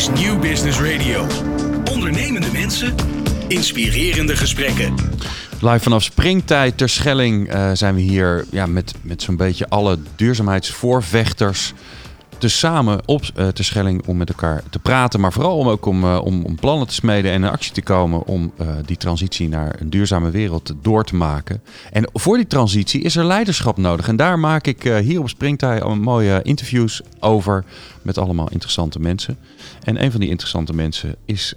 is New Business Radio. Ondernemende mensen, inspirerende gesprekken. Live vanaf springtijd ter Schelling eh, zijn we hier ja, met, met zo'n beetje alle duurzaamheidsvoorvechters tezamen op uh, ter Schelling om met elkaar te praten. Maar vooral om ook om, uh, om, om, plannen te smeden en in actie te komen om die transitie naar een duurzame wereld door te maken. En voor die transitie is er leiderschap nodig. En daar maak ik hier op Springtij mooie interviews over met allemaal interessante mensen. En een van die interessante mensen is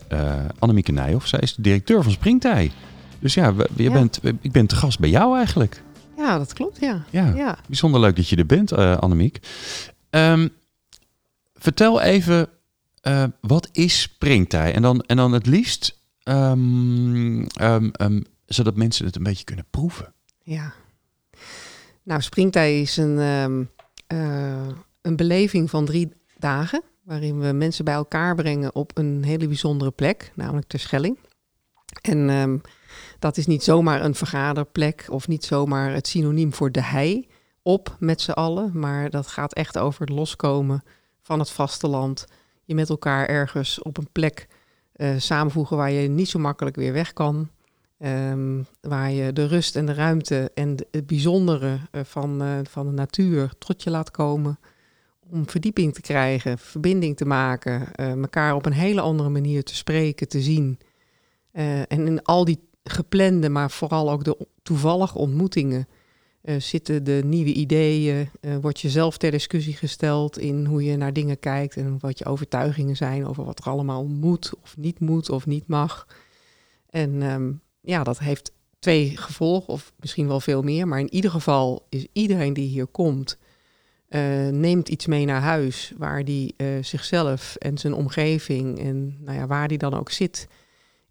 Annemieke Nijhoff. Zij is de directeur van Springtij. Dus ja, je Bent, ik ben te gast bij jou eigenlijk. Ja, dat klopt, ja. Ja, ja. bijzonder leuk dat je er bent, Annemiek. Um, vertel even, uh, wat is springtij? En dan, en dan het liefst, um, um, zodat mensen het een beetje kunnen proeven. Ja. Nou, springtij is een, uh, een beleving van drie dagen... waarin we mensen bij elkaar brengen op een hele bijzondere plek, namelijk ter Schelling. En dat is niet zomaar een vergaderplek of niet zomaar het synoniem voor de hei op met z'n allen, maar dat gaat echt over het loskomen van het vasteland. Je met elkaar ergens op een plek uh, samenvoegen waar je niet zo makkelijk weer weg kan. Um, waar je de rust en de ruimte en het bijzondere uh, van, uh, van de natuur tot je laat komen. Om verdieping te krijgen, verbinding te maken, elkaar op een hele andere manier te spreken, te zien. en in al die geplande, maar vooral ook de toevallige ontmoetingen uh, zitten de nieuwe ideeën, uh, wordt je zelf ter discussie gesteld in hoe je naar dingen kijkt en wat je overtuigingen zijn over wat er allemaal moet of niet moet of niet mag. En um, ja, dat heeft twee gevolgen, of misschien wel veel meer, maar in ieder geval is iedereen die hier komt, uh, neemt iets mee naar huis waar die zichzelf en zijn omgeving en nou ja, waar die dan ook zit,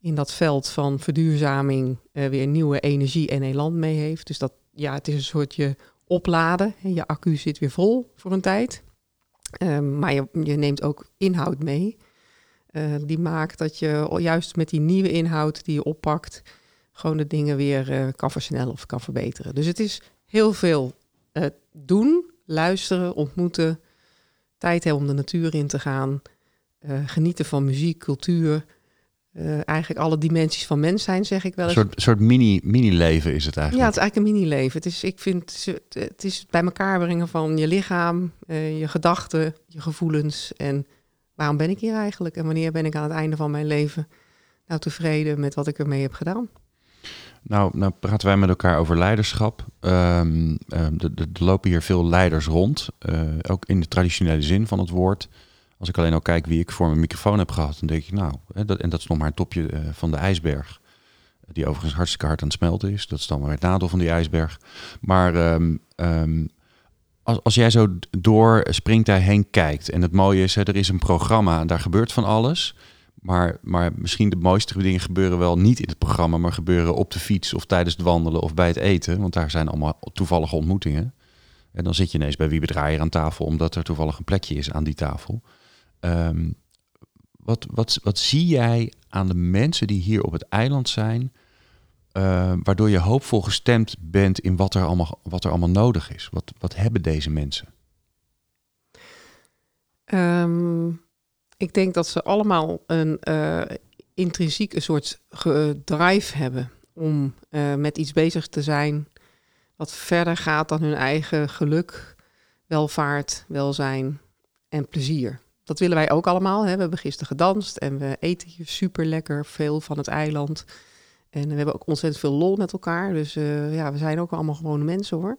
in dat veld van verduurzaming uh, weer nieuwe energie en elan mee heeft. Dus dat, ja, het is een soort je opladen. Je accu zit weer vol voor een tijd. Um, maar je, je, neemt ook inhoud mee. Uh, die maakt dat je juist met die nieuwe inhoud die je oppakt, gewoon de dingen weer uh, kan versnellen of kan verbeteren. Dus het is heel veel doen, luisteren, ontmoeten, tijd hebben om de natuur in te gaan, genieten van muziek, cultuur. Uh, eigenlijk alle dimensies van mens zijn, zeg ik wel eens. Een soort, soort mini, mini-leven is het eigenlijk. Ja, het is eigenlijk een mini-leven. Het is, ik vind, het is bij elkaar brengen van je lichaam, uh, je gedachten, je gevoelens. En waarom ben ik hier eigenlijk? En wanneer ben ik aan het einde van mijn leven nou tevreden met wat ik ermee heb gedaan? Nou, nou praten wij met elkaar over leiderschap. Um, um, er lopen hier veel leiders rond, uh, ook in de traditionele zin van het woord. Als ik alleen al kijk wie ik voor mijn microfoon heb gehad, dan denk ik nou, dat, en dat is nog maar een topje uh, van de ijsberg. Die overigens hartstikke hard aan het smelten is. Dat is dan maar het nadeel van die ijsberg. Maar um, um, als, als jij zo door springtij heen kijkt. En het mooie is, er is een programma en daar gebeurt van alles. Maar, maar misschien de mooiste dingen gebeuren wel niet in het programma, maar gebeuren op de fiets of tijdens het wandelen of bij het eten. Want daar zijn allemaal toevallige ontmoetingen. En dan zit je ineens bij wie bedraaier aan tafel, omdat er toevallig een plekje is aan die tafel. Um, wat, wat, wat zie jij aan de mensen die hier op het eiland zijn, uh, waardoor je hoopvol gestemd bent in wat er allemaal, wat er allemaal nodig is? Wat, wat hebben deze mensen? Um, ik denk dat ze allemaal een uh, intrinsiek een soort drive hebben om uh, met iets bezig te zijn wat verder gaat dan hun eigen geluk, welvaart, welzijn en plezier dat willen wij ook allemaal. Hè. We hebben gisteren gedanst en we eten hier super lekker veel van het eiland. En we hebben ook ontzettend veel lol met elkaar. Dus uh, ja, we zijn ook allemaal gewone mensen hoor.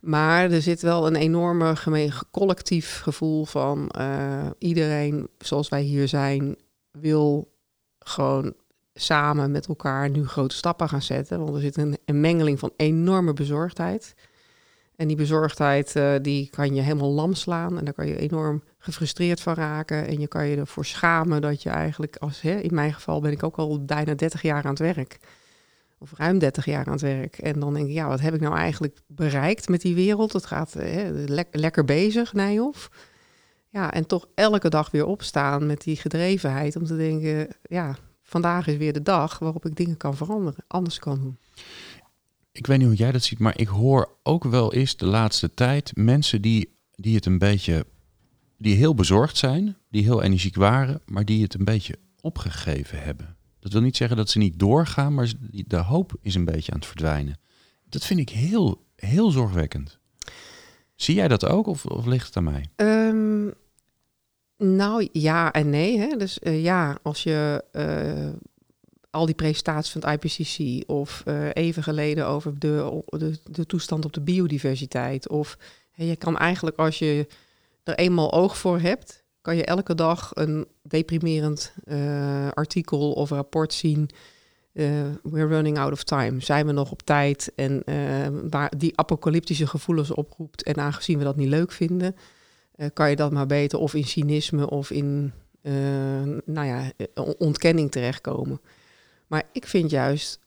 Maar er zit wel een enorme collectief gevoel van uh, iedereen, zoals wij hier zijn, wil gewoon samen met elkaar nu grote stappen gaan zetten. Want er zit een, een mengeling van enorme bezorgdheid. En die bezorgdheid, uh, die kan je helemaal lam slaan. En daar kan je enorm gefrustreerd van raken. En je kan je ervoor schamen dat je eigenlijk, als, hè, in mijn geval ben ik ook al bijna 30 jaar aan het werk. Of ruim 30 jaar aan het werk. En dan denk ik, ja, wat heb ik nou eigenlijk bereikt met die wereld? Het gaat hè, lekker bezig, Nijhoff. Ja, en toch elke dag weer opstaan met die gedrevenheid om te denken, ja, vandaag is weer de dag waarop ik dingen kan veranderen, anders kan doen. Ik weet niet hoe jij dat ziet, maar ik hoor ook wel eens de laatste tijd mensen die, die het een beetje die heel bezorgd zijn, die heel energiek waren, maar die het een beetje opgegeven hebben. Dat wil niet zeggen dat ze niet doorgaan, maar de hoop is een beetje aan het verdwijnen. Dat vind ik heel, heel zorgwekkend. Zie jij dat ook of, of ligt het aan mij? Ehm, nou ja en nee. Hè? Dus eh, ja, als je eh, al die presentaties van het IPCC of uh, even geleden over de, de, de, toestand op de biodiversiteit. Of je kan eigenlijk als je er eenmaal oog voor hebt, kan je elke dag een deprimerend artikel of rapport zien. we're running out of time. Zijn we nog op tijd? En waar die apocalyptische gevoelens oproept. En aangezien we dat niet leuk vinden, kan je dat maar beter of in cynisme of in nou ja, ontkenning terechtkomen. Maar ik vind juist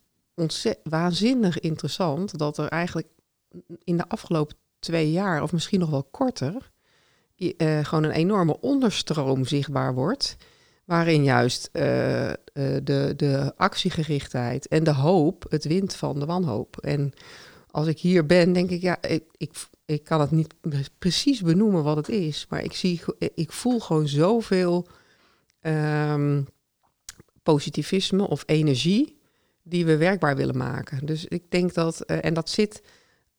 waanzinnig interessant dat er eigenlijk in de afgelopen twee jaar, of misschien nog wel korter, uh, gewoon een enorme onderstroom zichtbaar wordt. Waarin juist de, de actiegerichtheid en de hoop het wint van de wanhoop. En als ik hier ben, denk ik, ja, ik, ik, ik kan het niet precies benoemen wat het is, maar ik, zie, ik voel gewoon zoveel um, positivisme of energie die we werkbaar willen maken. Dus ik denk dat, uh, en dat zit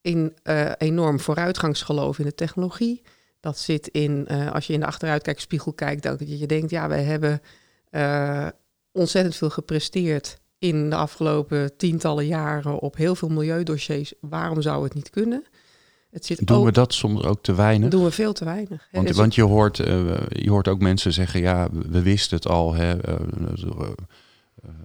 in uh, enorm vooruitgangsgeloof in de technologie. Dat zit in, uh, als je in de achteruitkijkspiegel kijkt, dat je denkt, ja, wij hebben ontzettend veel gepresteerd in de afgelopen tientallen jaren op heel veel milieudossiers. Waarom zou het niet kunnen? Het zit doen we dat soms ook te weinig? Doen we veel te weinig. Want, want je, hoort, uh, je hoort ook mensen zeggen, ja, we wisten het al. Hè, uh,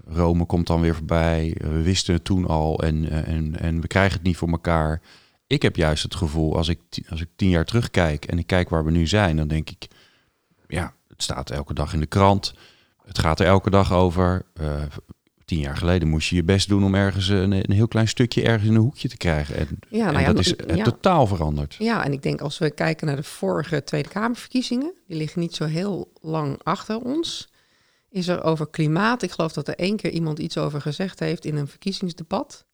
Rome komt dan weer voorbij. we wisten het toen al en, en, en we krijgen het niet voor elkaar. Ik heb juist het gevoel, als ik, als ik tien jaar terugkijk en ik kijk waar we nu zijn, dan denk ik, ja, het staat elke dag in de krant. Het gaat er elke dag over tien jaar geleden moest je je best doen om ergens een, een heel klein stukje ergens in een hoekje te krijgen. En, ja, nou ja, dat is ja. totaal veranderd. Ja, en ik denk als we kijken naar de vorige Tweede Kamerverkiezingen, die liggen niet zo heel lang achter ons. Is er over klimaat, ik geloof dat er één keer iemand iets over gezegd heeft in een verkiezingsdebat.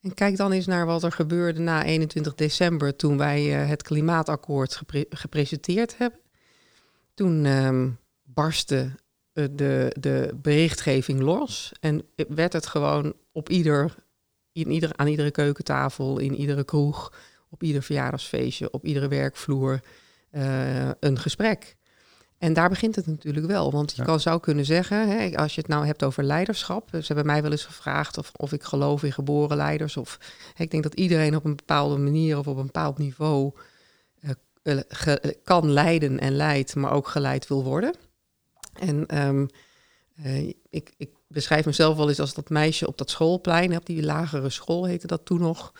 En kijk dan eens naar wat er gebeurde na 21 december toen wij uh, het klimaatakkoord gepre gepresenteerd hebben. Toen um, barstte eh, de, de berichtgeving los. En werd het gewoon op ieder, in ieder, aan iedere keukentafel, in iedere kroeg, op ieder verjaardagsfeestje, op iedere werkvloer uh, een gesprek. En daar begint het natuurlijk wel. Want je kan, zou kunnen zeggen, hè, als je het nou hebt over leiderschap. Ze hebben mij wel eens gevraagd of, of ik geloof in geboren leiders. Of hè, ik denk dat iedereen op een bepaalde manier of op een bepaald niveau uh, kan leiden en leidt, maar ook geleid wil worden. En um, uh, ik, ik, beschrijf mezelf wel eens als dat meisje op dat schoolplein, op die lagere school heette dat toen nog.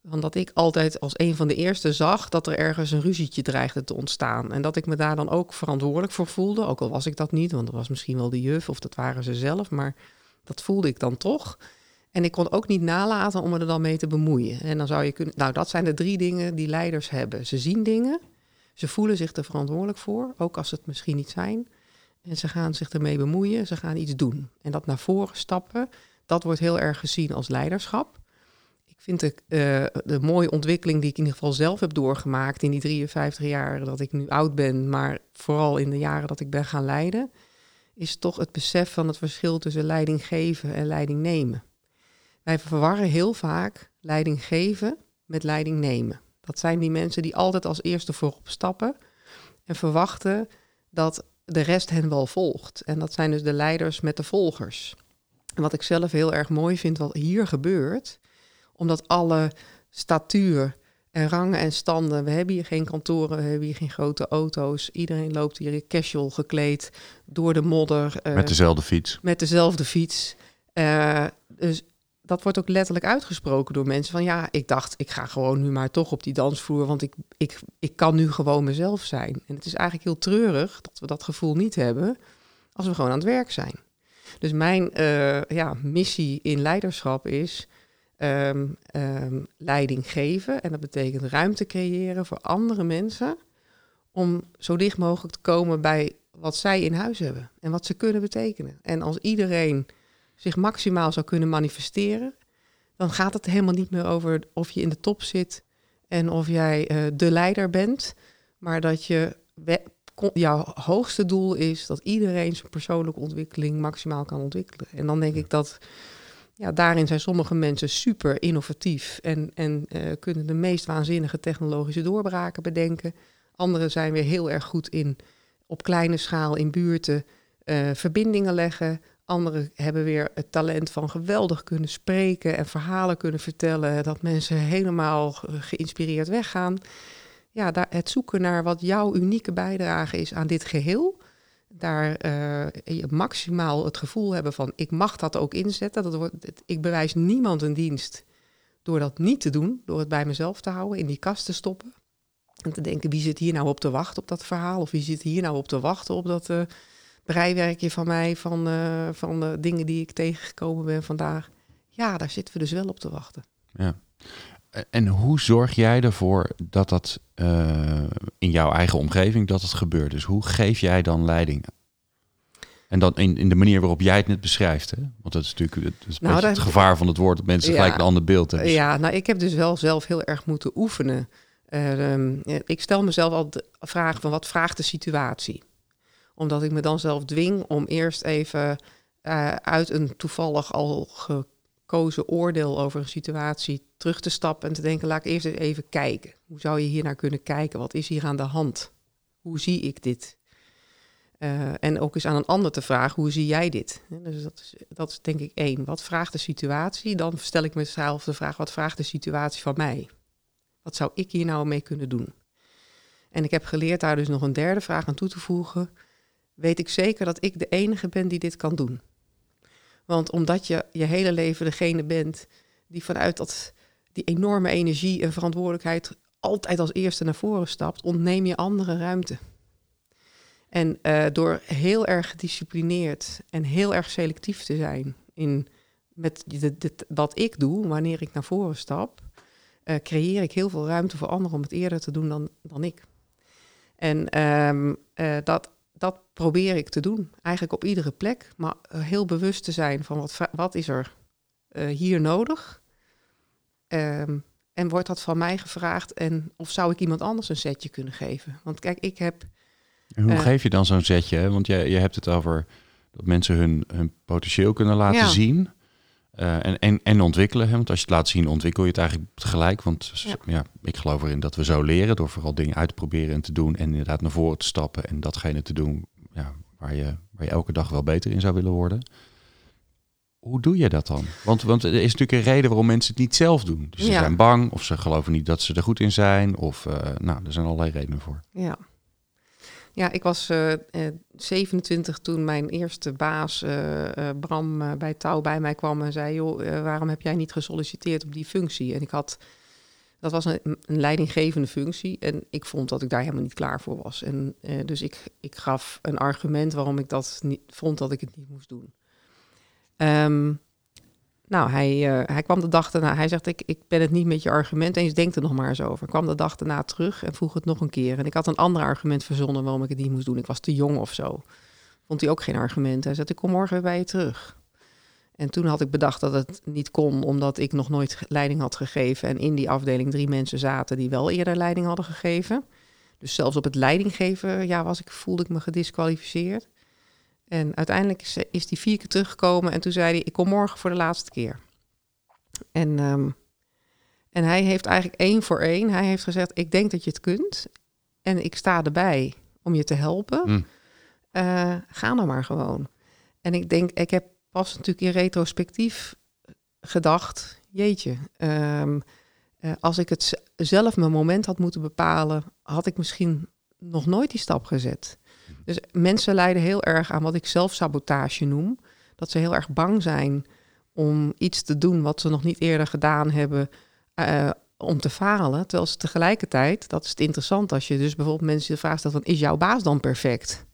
Want dat ik altijd als een van de eerste zag dat er ergens een ruzietje dreigde te ontstaan. En dat ik me daar dan ook verantwoordelijk voor voelde. Ook al was ik dat niet, want dat was misschien wel de juf of dat waren ze zelf. Maar dat voelde ik dan toch. En ik kon ook niet nalaten om me er dan mee te bemoeien. En dan zou je kunnen. Nou, dat zijn de drie dingen die leiders hebben. Ze zien dingen. Ze voelen zich er verantwoordelijk voor, ook als ze het misschien niet zijn. En ze gaan zich ermee bemoeien, ze gaan iets doen. En dat naar voren stappen, dat wordt heel erg gezien als leiderschap. Ik vind de, uh, de mooie ontwikkeling die ik in ieder geval zelf heb doorgemaakt in die 53 jaar dat ik nu oud ben, maar vooral in de jaren dat ik ben gaan leiden, is toch het besef van het verschil tussen leiding geven en leiding nemen. Wij verwarren heel vaak leiding geven met leiding nemen. Dat zijn die mensen die altijd als eerste voorop stappen en verwachten dat de rest hen wel volgt. En dat zijn dus de leiders met de volgers. En wat ik zelf heel erg mooi vind wat hier gebeurt, omdat alle statuur en rangen en standen, we hebben hier geen kantoren, we hebben hier geen grote auto's, iedereen loopt hier casual gekleed door de modder. Uh, met dezelfde fiets. Met dezelfde fiets. Uh, dus dat wordt ook letterlijk uitgesproken door mensen van ja, ik dacht, ik ga gewoon nu maar toch op die dansvloer, want ik, ik, ik kan nu gewoon mezelf zijn. En het is eigenlijk heel treurig dat we dat gevoel niet hebben als we gewoon aan het werk zijn. Dus mijn uh, ja, missie in leiderschap is um, um, leiding geven. En dat betekent ruimte creëren voor andere mensen om zo dicht mogelijk te komen bij wat zij in huis hebben en wat ze kunnen betekenen. En als iedereen zich maximaal zou kunnen manifesteren, dan gaat het helemaal niet meer over of je in de top zit en of jij uh, de leider bent, maar dat je jouw hoogste doel is dat iedereen zijn persoonlijke ontwikkeling maximaal kan ontwikkelen. En dan denk ik dat ja, daarin zijn sommige mensen super innovatief en, en uh, kunnen de meest waanzinnige technologische doorbraken bedenken. Anderen zijn weer heel erg goed in op kleine schaal in buurten uh, verbindingen leggen. Anderen hebben weer het talent van geweldig kunnen spreken en verhalen kunnen vertellen, dat mensen helemaal geïnspireerd weggaan. Ja, daar, het zoeken naar wat jouw unieke bijdrage is aan dit geheel daar uh, maximaal het gevoel hebben van ik mag dat ook inzetten. Dat wordt, ik bewijs niemand een dienst door dat niet te doen, door het bij mezelf te houden, in die kast te stoppen. En te denken, wie zit hier nou op te wachten op dat verhaal? Of wie zit hier nou op te wachten op dat uh, breiwerkje van mij, van, uh, van de dingen die ik tegengekomen ben vandaag? Ja, daar zitten we dus wel op te wachten. Ja. En hoe zorg jij ervoor dat dat uh, in jouw eigen omgeving dat het gebeurt? Dus hoe geef jij dan leiding? En dan in, in de manier waarop jij het net beschrijft. Hè? Want dat is natuurlijk het, is nou, het gevaar van het woord dat mensen gelijk een ander beeld hebben. Ja, nou ik heb dus wel zelf heel erg moeten oefenen. Uh, um, ik stel mezelf al de vraag van wat vraagt de situatie? Omdat ik me dan zelf dwing om eerst even uh, uit een toevallig al ge gekozen oordeel over een situatie terug te stappen en te denken, laat ik eerst even kijken. Hoe zou je hier naar kunnen kijken? Wat is hier aan de hand? Hoe zie ik dit? Uh, en ook eens aan een ander te vragen, hoe zie jij dit? Dus dat is, dat is denk ik één. Wat vraagt de situatie? Dan stel ik mezelf de vraag, wat vraagt de situatie van mij? Wat zou ik hier nou mee kunnen doen? En ik heb geleerd daar dus nog een derde vraag aan toe te voegen. Weet ik zeker dat ik de enige ben die dit kan doen? Want omdat je je hele leven degene bent die vanuit dat, die enorme energie en verantwoordelijkheid altijd als eerste naar voren stapt, ontneem je andere ruimte. En uh, door heel erg gedisciplineerd en heel erg selectief te zijn in met wat ik doe wanneer ik naar voren stap, uh, creëer ik heel veel ruimte voor anderen om het eerder te doen dan, dan ik. En um, uh, dat dat probeer ik te doen. Eigenlijk op iedere plek. Maar eh, heel bewust te zijn van wat, wat is er uh, hier nodig. Um, en wordt dat van mij gevraagd? En of zou ik iemand anders een setje kunnen geven? Want kijk, ik heb. En hoe uh, geef je dan zo'n setje? Hè? Want je, je hebt het over dat mensen hun, hun potentieel kunnen laten ja. zien. Uh, en, en, en ontwikkelen. Hè? Want als je het laat zien, ontwikkel je het eigenlijk tegelijk. Want ja. ja. ik geloof erin dat we zo leren door vooral dingen uit te proberen en te doen. En inderdaad naar voren te stappen en datgene te doen ja, waar, je, waar je elke dag wel beter in zou willen worden. Hoe doe je dat dan? Want, want er is natuurlijk een reden waarom mensen het niet zelf doen. Dus ze ja. zijn bang of ze geloven niet dat ze er goed in zijn. Of uh, nou, er zijn allerlei redenen voor. Ja, ja, ik was uh, uh, 27 toen mijn eerste baas, uh, Bram, bij Touw bij mij kwam en zei: Joh, waarom heb jij niet gesolliciteerd op die functie? En ik had, dat was een, een, leidinggevende functie en ik vond dat ik daar helemaal niet klaar voor was. En dus ik, ik gaf een argument waarom ik dat niet, vond dat ik het niet moest doen. Um, nou, hij, uh, hij kwam de dag daarna. Hij zegt: ik, ik ben het niet met je argument eens, denk er nog maar eens over. Ik kwam de dag daarna terug en vroeg het nog een keer. En ik had een ander argument verzonnen waarom ik het niet moest doen. Ik was te jong of zo. Vond hij ook geen argument. Hij zei: Ik kom morgen weer bij je terug. En toen had ik bedacht dat het niet kon, omdat ik nog nooit leiding had gegeven. En in die afdeling drie mensen zaten die wel eerder leiding hadden gegeven. Dus zelfs op het leidinggeven ja, was ik, voelde ik me gedisqualificeerd. En uiteindelijk is, is die vier keer teruggekomen en toen zei hij, ik kom morgen voor de laatste keer. En, um, en hij heeft eigenlijk één voor één, hij heeft gezegd, ik denk dat je het kunt en ik sta erbij om je te helpen. Mm. Uh, ga nou maar gewoon. En ik denk, ik heb pas natuurlijk in retrospectief gedacht, jeetje, um, uh, als ik het zelf mijn moment had moeten bepalen, had ik misschien nog nooit die stap gezet. Dus mensen lijden heel erg aan wat ik zelfsabotage noem. Dat ze heel erg bang zijn om iets te doen wat ze nog niet eerder gedaan hebben. Uh, om te falen. Terwijl ze tegelijkertijd, dat is het interessant als je dus bijvoorbeeld mensen de vraag stelt: van, is jouw baas dan perfect?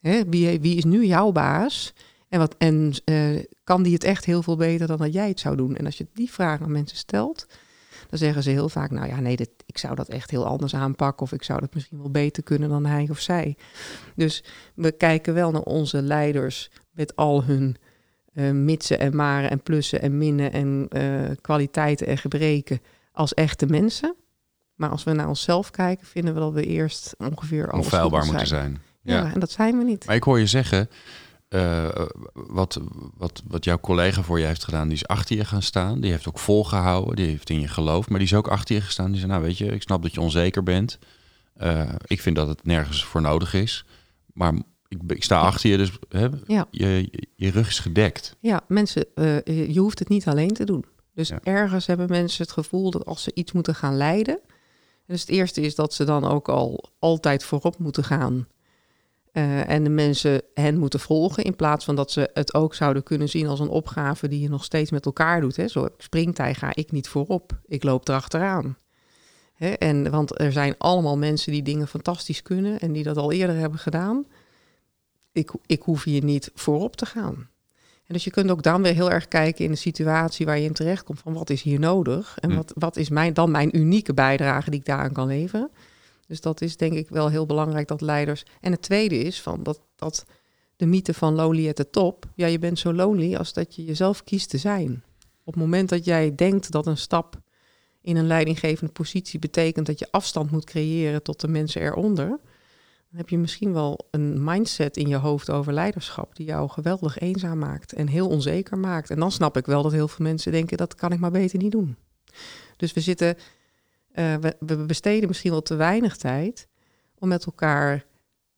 Hè, wie, wie is nu jouw baas? En, wat, en uh, kan die het echt heel veel beter dan dat jij het zou doen? En als je die vraag aan mensen stelt, dan zeggen ze heel vaak, nou ja, nee, dit, ik zou dat echt heel anders aanpakken of ik zou dat misschien wel beter kunnen dan hij of zij. Dus we kijken wel naar onze leiders met al hun uh, mitsen en maren en plussen en minnen en uh, kwaliteiten en gebreken als echte mensen. Maar als we naar onszelf kijken, vinden we dat we eerst ongeveer alles onfeilbaar moeten zijn. Ja. Ja. en dat zijn we niet. Maar ik hoor je zeggen, eh, wat, wat, wat jouw collega voor je heeft gedaan, die is achter je gaan staan. Die heeft ook volgehouden, die heeft in je geloofd, maar die is ook achter je gestaan. Die zei, nou weet je, ik snap dat je onzeker bent. Eh, ik vind dat het nergens voor nodig is. Maar ik, ik sta achter je, dus hè, Ja. je, je rug is gedekt. Ja, mensen, eh, je hoeft het niet alleen te doen. Dus Ja. ergens hebben mensen het gevoel dat als ze iets moeten gaan leiden. Dus het eerste is dat ze dan ook al altijd voorop moeten gaan. Eh, en de mensen hen moeten volgen. In plaats van dat ze het ook zouden kunnen zien als een opgave die je nog steeds met elkaar doet. Hè. Zo springtij ga ik niet voorop. Ik loop erachteraan. Hè, en, want er zijn allemaal mensen die dingen fantastisch kunnen en die dat al eerder hebben gedaan. Ik, ik hoef hier niet voorop te gaan. En dus je kunt ook dan weer heel erg kijken in de situatie waar je in terecht komt van wat is hier nodig en Hm. wat, wat is mijn, dan mijn unieke bijdrage die ik daaraan kan leveren. Dus dat is denk ik wel heel belangrijk dat leiders. En het tweede is van dat, dat de mythe van lonely at the top. Ja, je bent zo lonely als dat je jezelf kiest te zijn. Op het moment dat jij denkt dat een stap in een leidinggevende positie betekent dat je afstand moet creëren tot de mensen eronder, dan heb je misschien wel een mindset in je hoofd over leiderschap die jou geweldig eenzaam maakt en heel onzeker maakt. En dan snap ik wel dat heel veel mensen denken dat kan ik maar beter niet doen. Dus we zitten, eh, we, besteden misschien wel te weinig tijd om met elkaar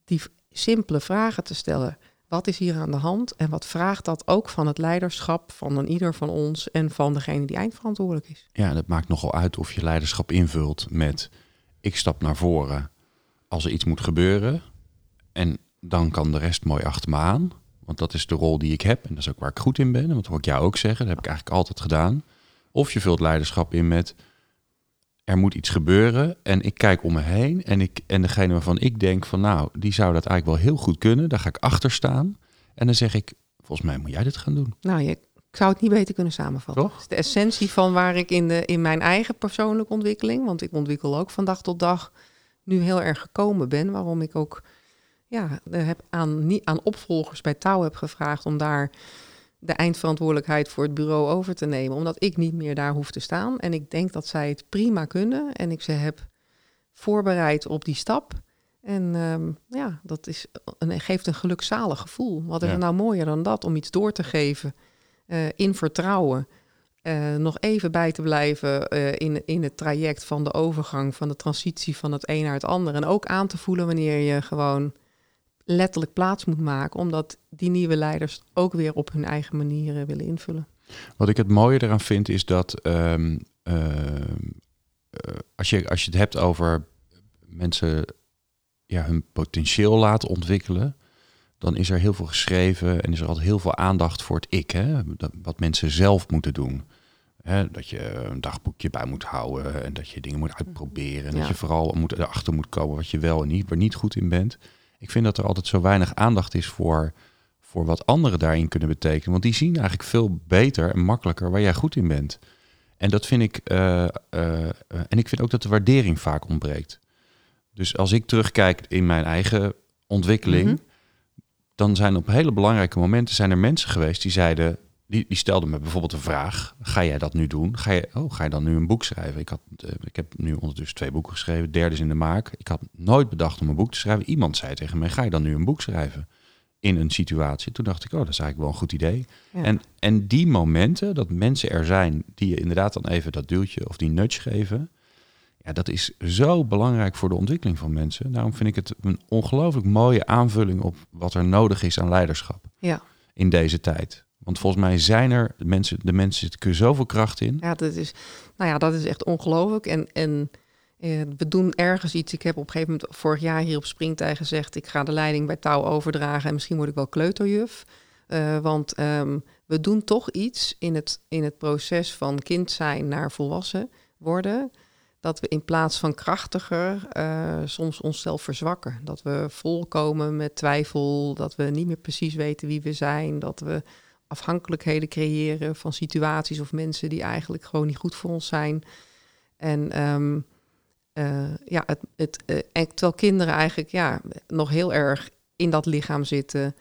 die simpele vragen te stellen. Wat is hier aan de hand en wat vraagt dat ook van het leiderschap van een ieder van ons en van degene die eindverantwoordelijk is? Ja, dat maakt nogal uit of je leiderschap invult met ik stap naar voren als er iets moet gebeuren. En dan kan de rest mooi achter me aan. Want dat is de rol die ik heb. En dat is ook waar ik goed in ben. En dat hoor ik jou ook zeggen. Dat heb ik eigenlijk altijd gedaan. Of je vult leiderschap in met er moet iets gebeuren. En ik kijk om me heen. En, ik, en degene waarvan ik denk van nou, die zou dat eigenlijk wel heel goed kunnen. Daar ga ik achter staan. En dan zeg ik, volgens mij moet jij dit gaan doen. Nou, je, ik zou het niet beter kunnen samenvatten. Toch? Het is de essentie van waar ik in, de, in mijn eigen persoonlijke ontwikkeling, want ik ontwikkel ook van dag tot dag, nu heel erg gekomen ben. Waarom ik ook ja, er heb aan, niet, aan opvolgers bij Touw heb gevraagd om daar de eindverantwoordelijkheid voor het bureau over te nemen. Omdat ik niet meer daar hoef te staan. En ik denk dat zij het prima kunnen. En ik ze heb voorbereid op die stap. En ehm, ja, dat is een, geeft een gelukzalig gevoel. Wat is Ja. er nou mooier dan dat om iets door te geven eh, in vertrouwen? eh, nog even bij te blijven eh, in, in het traject van de overgang, van de transitie van het een naar het ander. En ook aan te voelen wanneer je gewoon letterlijk plaats moet maken, omdat die nieuwe leiders ook weer op hun eigen manieren willen invullen. Wat ik het mooie eraan vind is dat ehm, ehm, eh, als, je, als je het hebt over mensen ja, hun potentieel laten ontwikkelen, dan is er heel veel geschreven en is er altijd heel veel aandacht voor het ik, hè? Wat mensen zelf moeten doen. Hè, dat je een dagboekje bij moet houden en dat je dingen moet uitproberen. En Ja. dat je vooral moet, erachter moet komen wat je wel en niet, waar niet goed in bent. Ik vind dat er altijd zo weinig aandacht is voor, voor wat anderen daarin kunnen betekenen. Want die zien eigenlijk veel beter en makkelijker waar jij goed in bent. En dat vind ik. eh, eh, en ik vind ook dat de waardering vaak ontbreekt. Dus als ik terugkijk in mijn eigen ontwikkeling, Mhm. dan zijn op hele belangrijke momenten zijn er mensen geweest die zeiden. Die, die stelden me bijvoorbeeld een vraag. Ga jij dat nu doen? Ga je, oh, ga je dan nu een boek schrijven? Ik, had, eh, ik heb nu ondertussen twee boeken geschreven. Het derde is in de maak. Ik had nooit bedacht om een boek te schrijven. Iemand zei tegen mij, ga je dan nu een boek schrijven? In een situatie. Toen dacht ik, oh, dat is eigenlijk wel een goed idee. Ja. En, en die momenten, dat mensen er zijn die je inderdaad dan even dat duwtje of die nudge geven. Ja, dat is zo belangrijk voor de ontwikkeling van mensen. Daarom vind ik het een ongelooflijk mooie aanvulling op wat er nodig is aan leiderschap ja. in deze tijd. Want volgens mij zijn er de mensen, de mensen zitten zoveel kracht in. Ja, dat is, nou ja, dat is echt ongelooflijk. En, en eh, we doen ergens iets. Ik heb op een gegeven moment vorig jaar hier op Springtij gezegd... ik ga de leiding bij touw overdragen en misschien word ik wel kleuterjuf. Eh, want ehm, we doen toch iets in het, in het proces van kind zijn naar volwassen worden... dat we in plaats van krachtiger eh, soms onszelf verzwakken. Dat we volkomen met twijfel, dat we niet meer precies weten wie we zijn... dat we afhankelijkheden creëren van situaties of mensen die eigenlijk gewoon niet goed voor ons zijn. En ehm, eh, ja, het, het, eh, en terwijl kinderen eigenlijk ja, nog heel erg in dat lichaam zitten,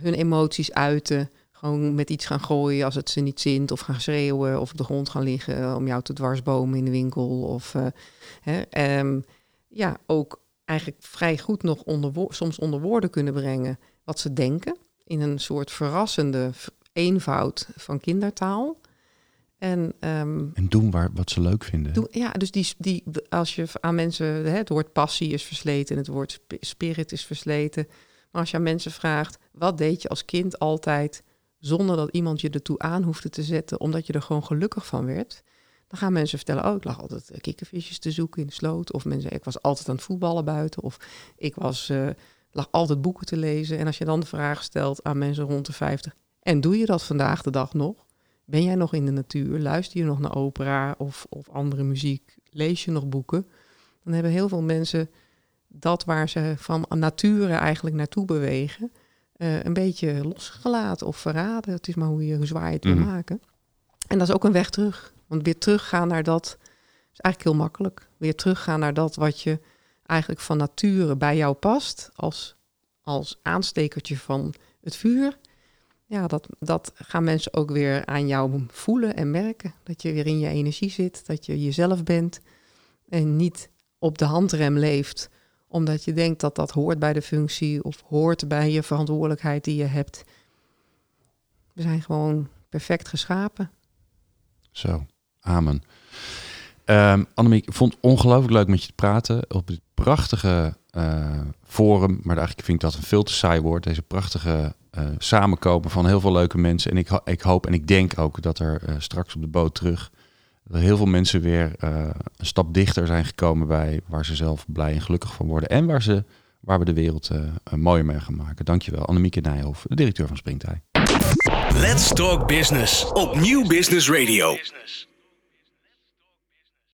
hun emoties uiten, gewoon met iets gaan gooien als het ze niet zint, of gaan schreeuwen, of op de grond gaan liggen om jou te dwarsbomen in de winkel. Of eh, hè, ehm, ja, ook eigenlijk vrij goed nog soms onder woorden kunnen brengen wat ze denken. In een soort verrassende eenvoud van kindertaal. En, um, en doen waar, wat ze leuk vinden. Doen, ja, dus die, die, als je aan mensen, hè, het woord passie is versleten, het woord spirit is versleten. Maar als je aan mensen vraagt, wat deed je als kind altijd zonder dat iemand je ertoe aan hoefde te zetten, omdat je er gewoon gelukkig van werd, dan gaan mensen vertellen, oh, ik lag altijd eh, kikkervisjes te zoeken in de sloot. Of mensen, ik was altijd aan het voetballen buiten. Of ik was, uh, lag altijd boeken te lezen. En als je dan de vraag stelt aan mensen rond de 50, en doe je dat vandaag de dag nog? Ben jij nog in de natuur? Luister je nog naar opera of, of andere muziek? Lees je nog boeken? Dan hebben heel veel mensen dat waar ze van nature eigenlijk naartoe bewegen, uh, een beetje losgelaten of verraden. Het is maar hoe, je, hoe zwaar je het wil mhm. maken. En dat is ook een weg terug. Want weer teruggaan naar dat is eigenlijk heel makkelijk. Weer teruggaan naar dat wat je eigenlijk van nature bij jou past, als, als aanstekertje van het vuur. Ja, dat, dat gaan mensen ook weer aan jou voelen en merken. Dat je weer in je energie zit, dat je jezelf bent en niet op de handrem leeft omdat je denkt dat dat hoort bij de functie of hoort bij je verantwoordelijkheid die je hebt. We zijn gewoon perfect geschapen. Zo, amen. Um, Annemiek, ik vond het ongelooflijk leuk met je te praten op dit prachtige uh, forum. Maar eigenlijk vind ik dat een veel te saai woord. Deze prachtige samenkomen van heel veel leuke mensen. En ik, ik hoop en ik denk ook dat er uh, straks op de boot terug heel veel mensen weer uh, een stap dichter zijn gekomen bij waar ze zelf blij en gelukkig van worden. En waar, ze, waar we de wereld mooier mee gaan maken. Dankjewel, Annemieke Nijhoff, de directeur van Springtij. Let's Talk Business op Nieuw Business Radio.